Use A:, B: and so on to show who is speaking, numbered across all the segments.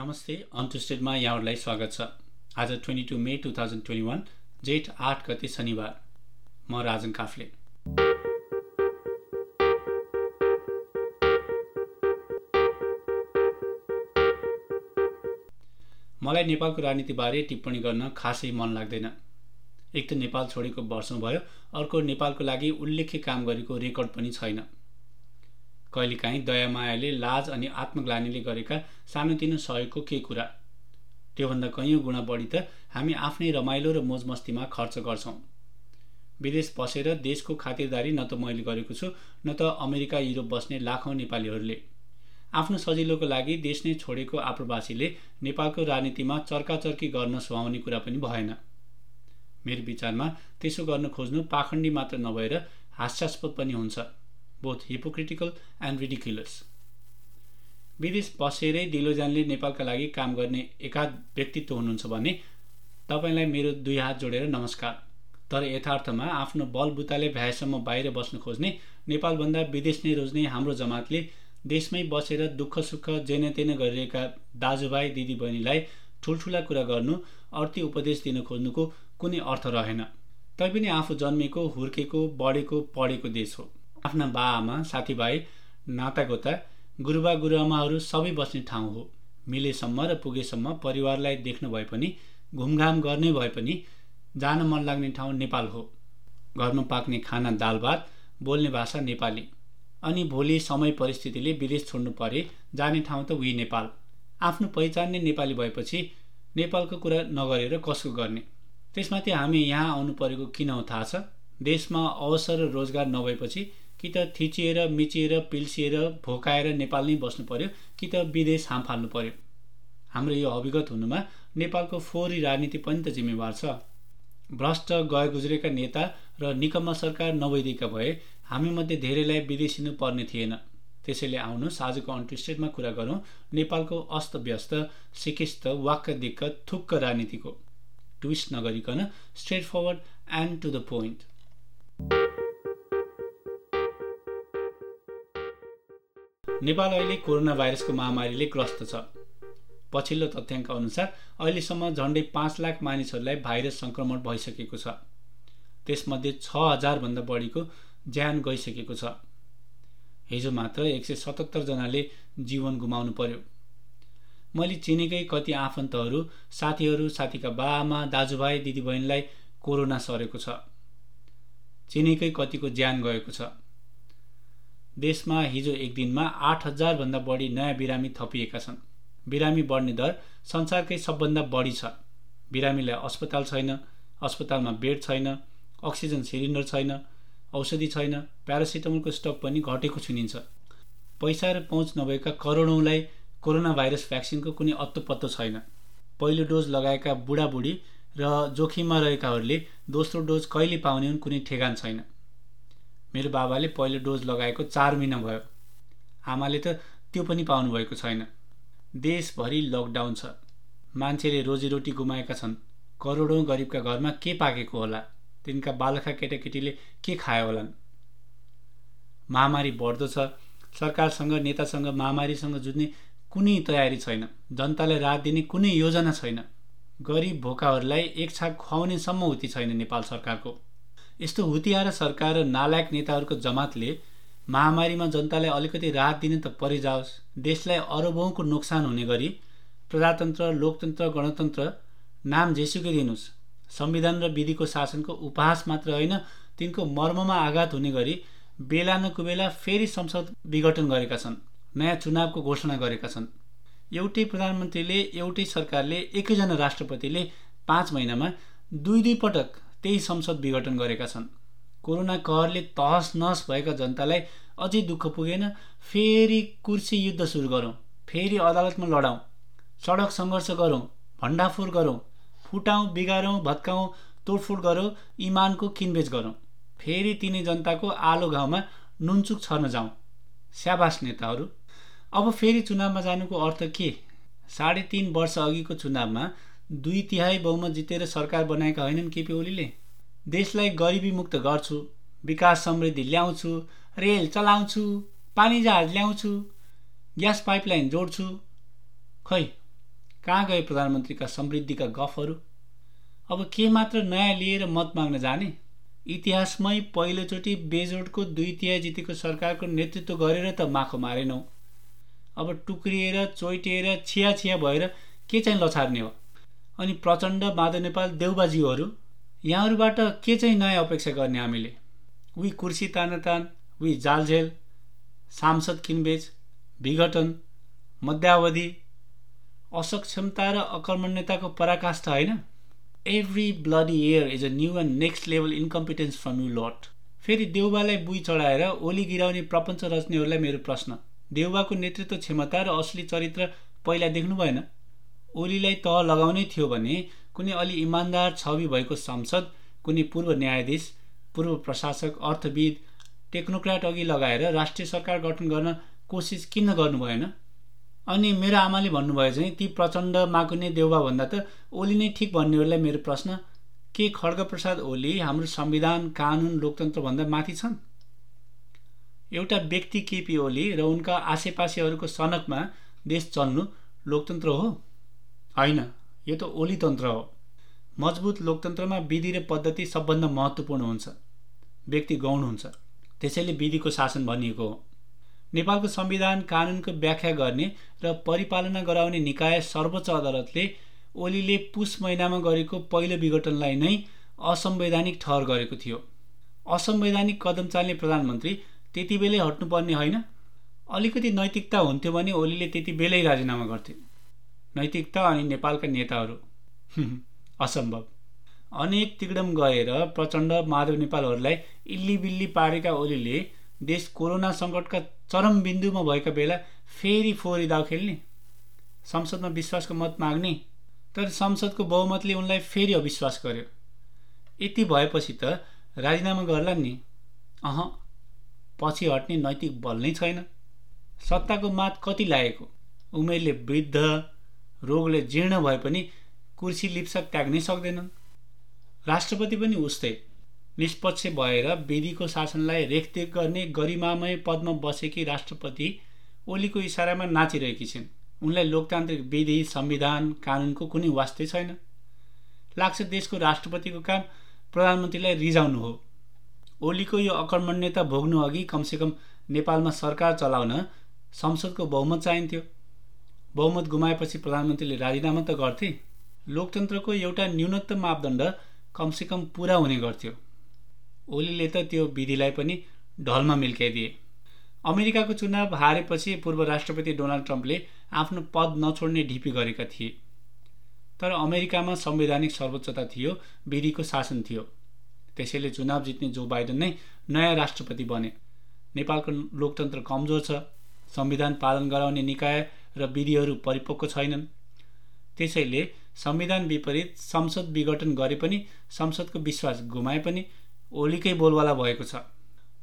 A: नमस्ते अनट्विस्टेडमा यहाँहरूलाई स्वागत छ। आज twenty two May two thousand twenty one जेठ आठ गते शनिबार। म राजन काफले। मलाई नेपालको राजनीतिबारे टिप्पणी गर्न खासै मन लाग्दैन। एक त नेपाल छोडेको वर्षौँ भयो अर्को नेपालको लागि उल्लेख्य काम गरेको रेकर्ड पनि छैन। कहिलेकाहीँ दयामायाले लाज अनि आत्मग्लानीले गरेका सानोतिनो सहयोगको के कुरा? त्योभन्दा कैयौँ गुणा बढी त हामी आफ्नै रमाइलो र मोजमस्तीमा खर्च गर्छौँ। विदेश बसेर देशको खातिरदारी न त मैले गरेको छु न त अमेरिका युरोप बस्ने लाखौँ नेपालीहरूले। आफ्नो सजिलोको लागि देश नै छोडेको आप्रवासीले नेपालको राजनीतिमा चर्काचर्की गर्न सुहाउने कुरा पनि भएन। मेरो विचारमा त्यसो गर्न खोज्नु पाखण्डी मात्र नभएर हास्यास्पद पनि हुन्छ। बोथ हिपोक्रिटिकल एन्ड रिडिक्युलस विदेश बसेरै दिलोजानले नेपालका लागि काम गर्ने एकाध व्यक्तित्व हुनुहुन्छ भने तपाईँलाई मेरो दुई हात जोडेर नमस्कार। तर यथार्थमा आफ्नो बलबुताले भ्याएसम्म बाहिर बस्न खोज्ने नेपालभन्दा विदेश नै रोज्ने हाम्रो जमातले देशमै बसेर दुःख सुख जेन तेन गरिरहेका दाजुभाइ दिदीबहिनीलाई ठुल्ठुला कुरा गर्नु अर्थी उपदेश दिन खोज्नुको कुनै अर्थ रहेन। तैपनि आफू जन्मेको हुर्केको बढेको पढेको देश हो। आफ्ना बाआमा साथीभाइ नातागोता गुरुबा गुरुआमाहरू सबै बस्ने ठाउँ हो। मिलेसम्म र पुगेसम्म परिवारलाई देख्न भए पनि घुमघाम गर्ने भए पनि जान मन लाग्ने ठाउँ नेपाल हो। घरमा पाक्ने खाना दाल भात बोल्ने भाषा नेपाली। अनि भोलि समय परिस्थितिले विदेश छोड्नु परे जाने ठाउँ त उही नेपाल। आफ्नो पहिचान नै नेपाली भएपछि नेपालको कुरा नगरेर कसको गर्ने? त्यसमाथि हामी यहाँ आउनु परेको किन हो थाहा छ? देशमा अवसर र रोजगार नभएपछि कि त थिचिएर मिचिएर पिल्सिएर भोकाएर नेपाल नै बस्नु पर्यो कि त विदेश हाम फाल्नु पर्यो। हाम्रो यो अभिगत हुनुमा नेपालको फोहोरी राजनीति पनि त जिम्मेवार छ। भ्रष्ट गए गुज्रेका नेता र निकम्मा सरकार नभइदिएका भए हामीमध्ये धेरैलाई विदेशिनु पर्ने थिएन। त्यसैले आउनुहोस् आजको अन्ट्रिस्टेडमा कुरा गरौँ नेपालको अस्तव्यस्त सिकिस्त वाक्क दिक्क थुक्क राजनीतिको। ट्विस्ट नगरिकन straight forward and to the point Nepal अहिले कोरोना भाइरसको महामारीले ग्रस्त छ। पछिल्लो तथ्याङ्क अनुसार अहिलेसम्म झन्डै पाँच लाख मानिसहरूलाई भाइरस सङ्क्रमण भइसकेको छ। त्यसमध्ये छ हजारभन्दा बढीको ज्यान गइसकेको छ। हिजो मात्र एक सय सतहत्तरजनाले जीवन गुमाउनु पर्यो। मैले चिनेकै कति आफन्तहरू साथीहरू साथीका बाआमा दाजुभाइ दिदीबहिनीलाई कोरोना सरेको छ। चिनेकै कतिको ज्यान गएको छ। देशमा हिजो एक दिनमा आठ हजारभन्दा बढी नयाँ बिरामी थपिएका छन्। बिरामी बढ्ने दर संसारकै सबभन्दा बढी छ। बिरामीलाई अस्पताल छैन अस्पतालमा बेड छैन अक्सिजन सिलिन्डर छैन औषधि छैन प्यारासिटामोलको स्टक पनि घटेको सुनिन्छ पैसा र पहुँच नभएका करोडौँलाई कोरोना भाइरस भ्याक्सिनको कुनै अत्तो पत्तो छैन। पहिलो डोज लगाएका बुढाबुढी र जोखिममा रहेकाहरूले दोस्रो डोज कहिले पाउने कुनै ठेगान छैन। मेरो बाबाले पहिलो डोज लगाएको चार महिना भयो। आमाले त त्यो पनि पाउनुभएको छैन। देशभरि लकडाउन छ। मान्छेले रोजीरोटी गुमाएका छन्। करोडौँ गरिबका घरमा के पाकेको होला? तिनका बालखा केटाकेटीले के खायो होलान्? महामारी बढ्दो छ। सरकारसँग नेतासँग महामारीसँग जुझ्ने कुनै तयारी छैन। जनतालाई राहत दिने कुनै योजना छैन। गरिब भोकाहरूलाई एक छाक खुवाउनेसम्म उति छैन नेपाल सरकारको। यस्तो हुतियाएर सरकार र नालायक नेताहरूको जमातले महामारीमा जनतालाई अलिकति राहत दिने त परिजाओस्। देशलाई अरबौँको नोक्सान हुने गरी प्रजातन्त्र लोकतन्त्र गणतन्त्र नाम जेसुकै दिनुहोस् संविधान र विधिको शासनको उपहास मात्र होइन तिनको मर्ममा आघात हुने गरी बेला न कुबेला फेरि संसद विघटन गरेका छन् नयाँ चुनावको घोषणा गरेका छन्। एउटै प्रधानमन्त्रीले एउटै सरकारले एकैजना राष्ट्रपतिले पाँच महिनामा दुई दुई पटक त्यही संसद विघटन गरेका छन्। कोरोना कहरले तहस नहस भएका जनतालाई अझै दुःख पुगेन फेरि कुर्सी युद्ध सुरु गरौँ फेरि अदालतमा लडाउँ सडक सङ्घर्ष गरौँ भण्डाफोर गरौँ फुटाउँ बिगारौँ भत्काउँ तोडफोड गरौँ इमानको किनबेच गरौँ फेरि तिनै जनताको आलो घाउमा नुनचुक छर्न जाउँ। स्याबास नेताहरू अब फेरि चुनावमा जानुको अर्थ के? साढे तिन वर्ष अघिको चुनावमा दुई तिहाई बहुमत जितेर सरकार बनाएका होइनन् केपी ओलीले। देशलाई गरिबी मुक्त गर्छु विकास समृद्धि ल्याउँछु रेल चलाउँछु पानी जहाज ल्याउँछु ग्यास पाइपलाइन जोड्छु। खै कहाँ गए प्रधानमन्त्रीका समृद्धिका गफहरू? अब के मात्र नयाँ लिएर मत माग्न जाने? इतिहासमै पहिलोचोटि बेजोडको दुई तिहाई जितेको सरकारको नेतृत्व गरेर त माखो मारेनौ। अब टुक्रिएर चोइटिएर छिया छिया भएर के चाहिँ लछार्ने हो? अनि प्रचण्ड माधव नेपाल देउबाज्यूहरू यहाँहरूबाट के चाहिँ नयाँ अपेक्षा गर्ने हामीले? उही कुर्सी तानातान उही जालझेल सांसद किनबेच विघटन मध्यावधि असक्षमता र अकर्मण्यताको पराकाष्ठा होइन? Every bloody year is a new and next level incompetence from you lot फेरि देउबालाई बुई चढाएर ओली गिराउने प्रपञ्च रच्नेहरूलाई मेरो प्रश्न। देउबाको नेतृत्व क्षमता र असली चरित्र पहिला देख्नु भएन। ओलीलाई तह लगाउनै थियो भने कुनै अलि इमान्दार छवि भएको संसद कुनै पूर्व न्यायाधीश पूर्व प्रशासक अर्थविद टेक्नोक्राट अघि लगाएर राष्ट्रिय सरकार गठन गर्न कोसिस किन गर्नु भएन? अनि मेरो आमाले भन्नुभयो चाहिँ ती प्रचण्ड माकुने देउबाभन्दा त ओली नै ठिक भन्नेहरूलाई मेरो प्रश्न के खड्गप्रसाद ओली हाम्रो संविधान कानुन लोकतन्त्रभन्दा माथि छन्? एउटा व्यक्ति केपी ओली र उनका आसेपासेहरूको सनकमा देश चल्नु लोकतन्त्र हो। होइन यो त ओली तन्त्र हो। मजबुत लोकतन्त्रमा विधि र पद्धति सबभन्दा महत्त्वपूर्ण हुन्छ। व्यक्ति गौण हुन्छ। त्यसैले विधिको शासन भनिएको हो। नेपालको संविधान कानुनको व्याख्या गर्ने र परिपालना गराउने निकाय सर्वोच्च अदालतले ओलीले पुस महिनामा गरेको पहिलो विघटनलाई नै असंवैधानिक ठहर गरेको थियो। असंवैधानिक कदम चाल्ने प्रधानमन्त्री त्यति बेलै हट्नुपर्ने होइन? अलिकति नैतिकता हुन्थ्यो भने ओलीले त्यति बेलै राजीनामा गर्थे। नैतिकता अनि नेपालका नेताहरू। असम्भव। अनेक तिगडम गएर प्रचण्ड माधव नेपालहरूलाई इल्ली बिल्ली पारेका ओलीले देश कोरोना सङ्कटका चरम बिन्दुमा भएका बेला फेरि फोहोरी दाउ खेल्ने। संसदमा विश्वासको मत माग्ने तर संसदको बहुमतले उनलाई फेरि अविश्वास गर्यो। यति भएपछि त राजीनामा गर्ला नि अह पछि हट्ने नैतिक बल नै छैन। सत्ताको मात कति लागेको उमेरले वृद्ध रोगले जीर्ण भए पनि कुर्सी लिप्सक त्याग्नै सक्दैनन्। राष्ट्रपति पनि उस्तै। निष्पक्ष भएर विधिको शासनलाई रेखदेख गर्ने गरिमामय पदमा बसेकी राष्ट्रपति ओलीको इसारामा नाचिरहेकी छिन्। उनलाई लोकतान्त्रिक विधि संविधान कानुनको कुनै वास्तै छैन। लाग्छ देशको राष्ट्रपतिको काम प्रधानमन्त्रीलाई रिजाउनु हो। ओलीको यो अकर्मण्यता भोग्नु अघि कमसेकम नेपालमा सरकार चलाउन संसदको बहुमत चाहिन्थ्यो। बहुमत गुमाएपछि प्रधानमन्त्रीले राजीनामा त गर्थे। लोकतन्त्रको एउटा न्यूनतम मापदण्ड कमसेकम पुरा हुने गर्थ्यो। ओलीले त त्यो विधिलाई पनि ढलमा मिल्काइदिए। अमेरिकाको चुनाव हारेपछि पूर्व राष्ट्रपति डोनाल्ड ट्रम्पले आफ्नो पद नछोड्ने ढिपी गरेका थिए। तर अमेरिकामा संवैधानिक सर्वोच्चता थियो विधिको शासन थियो। त्यसैले चुनाव जित्ने जो बाइडन नै नयाँ राष्ट्रपति बने। नेपालको लोकतन्त्र कमजोर छ संविधान पालन गराउने निकाय र विधिहरू परिपक्व छैनन्। त्यसैले संविधान विपरीत संसद विघटन गरे पनि संसदको विश्वास गुमाए पनि ओलीकै बोलवाला भएको छ।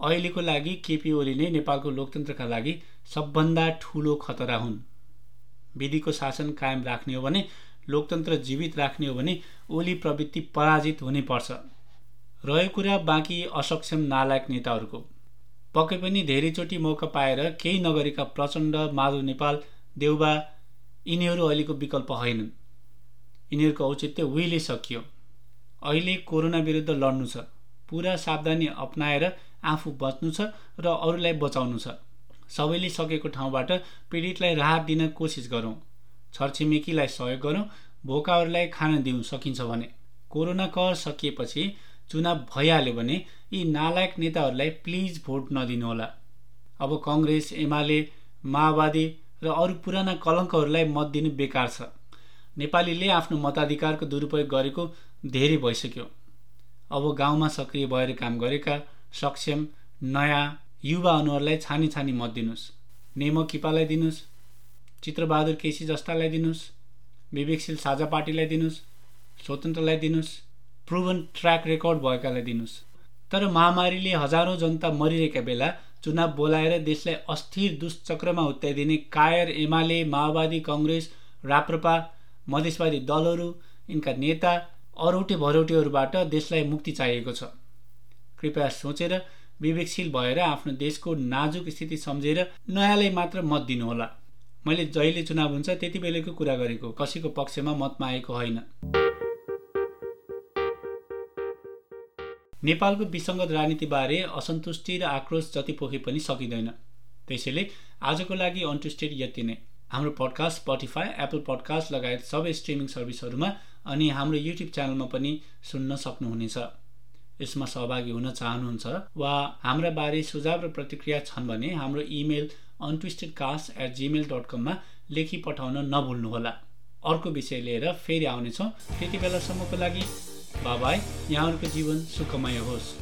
A: अहिलेको लागि केपी ओली नै नेपालको लोकतन्त्रका लागि सबभन्दा ठुलो खतरा हुन्। विधिको शासन कायम राख्ने हो भने लोकतन्त्र जीवित राख्ने हो भने ओली प्रवृत्ति पराजित हुनै पर्छ। रहेको कुरा बाँकी असक्षम नालायक नेताहरूको। पक्कै पनि धेरैचोटि मौका पाएर केही नगरेका प्रचण्ड माधव नेपाल देउबा यिनीहरू अहिलेको विकल्प होइनन्। यिनीहरूको औचित्य उहिले सकियो। अहिले कोरोना विरुद्ध लड्नु छ। पुरा सावधानी अप्नाएर आफू बच्नु छ र अरूलाई बचाउनु छ। सबैले सकेको ठाउँबाट पीडितलाई राहत दिन कोसिस गरौँ। छरछिमेकीलाई सहयोग गरौँ। भोकाहरूलाई खान दिउँ सकिन्छ भने। कोरोना कर सकिएपछि चुनाव भइहाल्यो भने यी नालायक नेताहरूलाई प्लिज भोट नदिनुहोला। अब कङ्ग्रेस एमाले माओवादी र अरू पुराना कलङ्कहरूलाई मत दिनु बेकार छ। नेपालीले आफ्नो मताधिकारको दुरुपयोग गरेको धेरै भइसक्यो। अब गाउँमा सक्रिय भएर काम गरेका सक्षम नयाँ युवा अनुहारलाई छानी छानी मत दिनुहोस्। नेमो किपालाई दिनुहोस् चित्रबहादुर केसी जस्तालाई दिनुहोस् विवेकशील साझा पार्टीलाई दिनुहोस् स्वतन्त्रलाई दिनुहोस् प्रुभन ट्र्याक रेकर्ड भएकालाई दिनुहोस्। तर महामारीले हजारौँ जनता मरिरहेका बेला चुनाव बोलाएर देशलाई अस्थिर दुष्चक्रमा हुत्याइदिने कायर एमाले माओवादी कङ्ग्रेस राप्रपा मधेसवादी दलहरू यिनका नेता अरौटे भरौटेहरूबाट देशलाई मुक्ति चाहिएको छ। कृपया सोचेर विवेकशील भएर आफ्नो देशको नाजुक स्थिति सम्झेर नयाँलाई मात्र मत दिनुहोला। मैले जहिले चुनाव हुन्छ त्यति बेलैको कुरा गरेको कसैको पक्षमा मत मागेको होइन। नेपालको विसङ्गत राजनीतिबारे असन्तुष्टि र आक्रोश जति पोखे पनि सकिँदैन। त्यसैले आजको लागि अन्टुस्टेड यति नै। हाम्रो पडकास्ट स्पोटिफाई एप्पल पडकास्ट लगायत सबै स्ट्रिमिङ सर्भिसहरूमा अनि हाम्रो युट्युब च्यानलमा पनि सुन्न सक्नुहुनेछ। यसमा सहभागी हुन चाहनुहुन्छ वा हाम्रा बारे सुझाव र प्रतिक्रिया छन् भने हाम्रो email untwisted cast at gmail dot कममा लेखी पठाउन नभुल्नुहोला। अर्को विषय लिएर फेरि आउनेछौँ। त्यति बेलासम्मको लागि बाबाई यहाँहरूको जीवन सुखमय होस्।